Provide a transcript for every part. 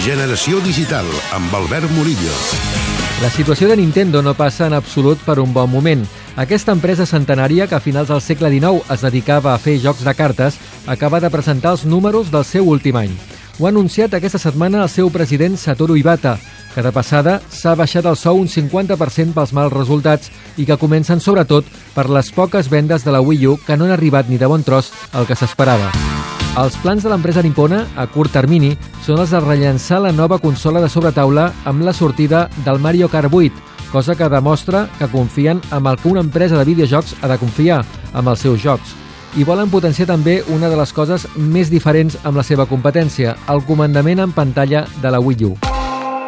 Generació Digital, amb Albert Murillo. La situació de Nintendo no passa en absolut per un bon moment. Aquesta empresa centenària, que a finals del segle XIX es dedicava a fer jocs de cartes, acaba de presentar els números del seu últim any. Ho ha anunciat aquesta setmana el seu president Satoru Iwata, que de passada s'ha baixat el sou un 50% pels mals resultats i que comencen sobretot per les poques vendes de la Wii U que no han arribat ni de bon tros al que s'esperava. Els plans de l'empresa nipona, a curt termini, són els de rellençar la nova consola de sobretaula amb la sortida del Mario Kart 8, cosa que demostra que confien amb el que una empresa de videojocs ha de confiar, amb els seus jocs. I volen potenciar també una de les coses més diferents amb la seva competència, el comandament en pantalla de la Wii U.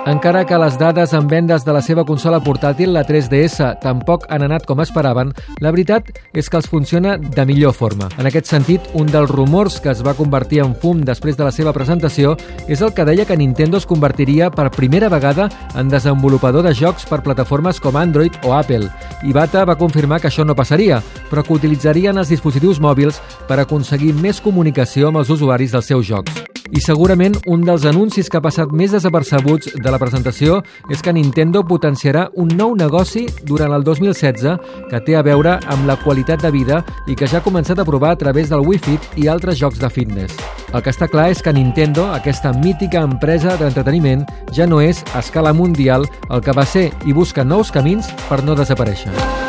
Encara que les dades en vendes de la seva consola portàtil, la 3DS, tampoc han anat com esperaven, la veritat és que els funciona de millor forma. En aquest sentit, un dels rumors que es va convertir en fum després de la seva presentació és el que deia que Nintendo es convertiria per primera vegada en desenvolupador de jocs per plataformes com Android o Apple. Iwata va confirmar que això no passaria, però que utilitzarien els dispositius mòbils per aconseguir més comunicació amb els usuaris dels seus jocs. I segurament un dels anuncis que ha passat més desapercebuts de la presentació és que Nintendo potenciarà un nou negoci durant el 2016 que té a veure amb la qualitat de vida i que ja ha començat a provar a través del Wii Fit i altres jocs de fitness. El que està clar és que Nintendo, aquesta mítica empresa d'entreteniment, ja no és a escala mundial el que va ser i busca nous camins per no desaparèixer.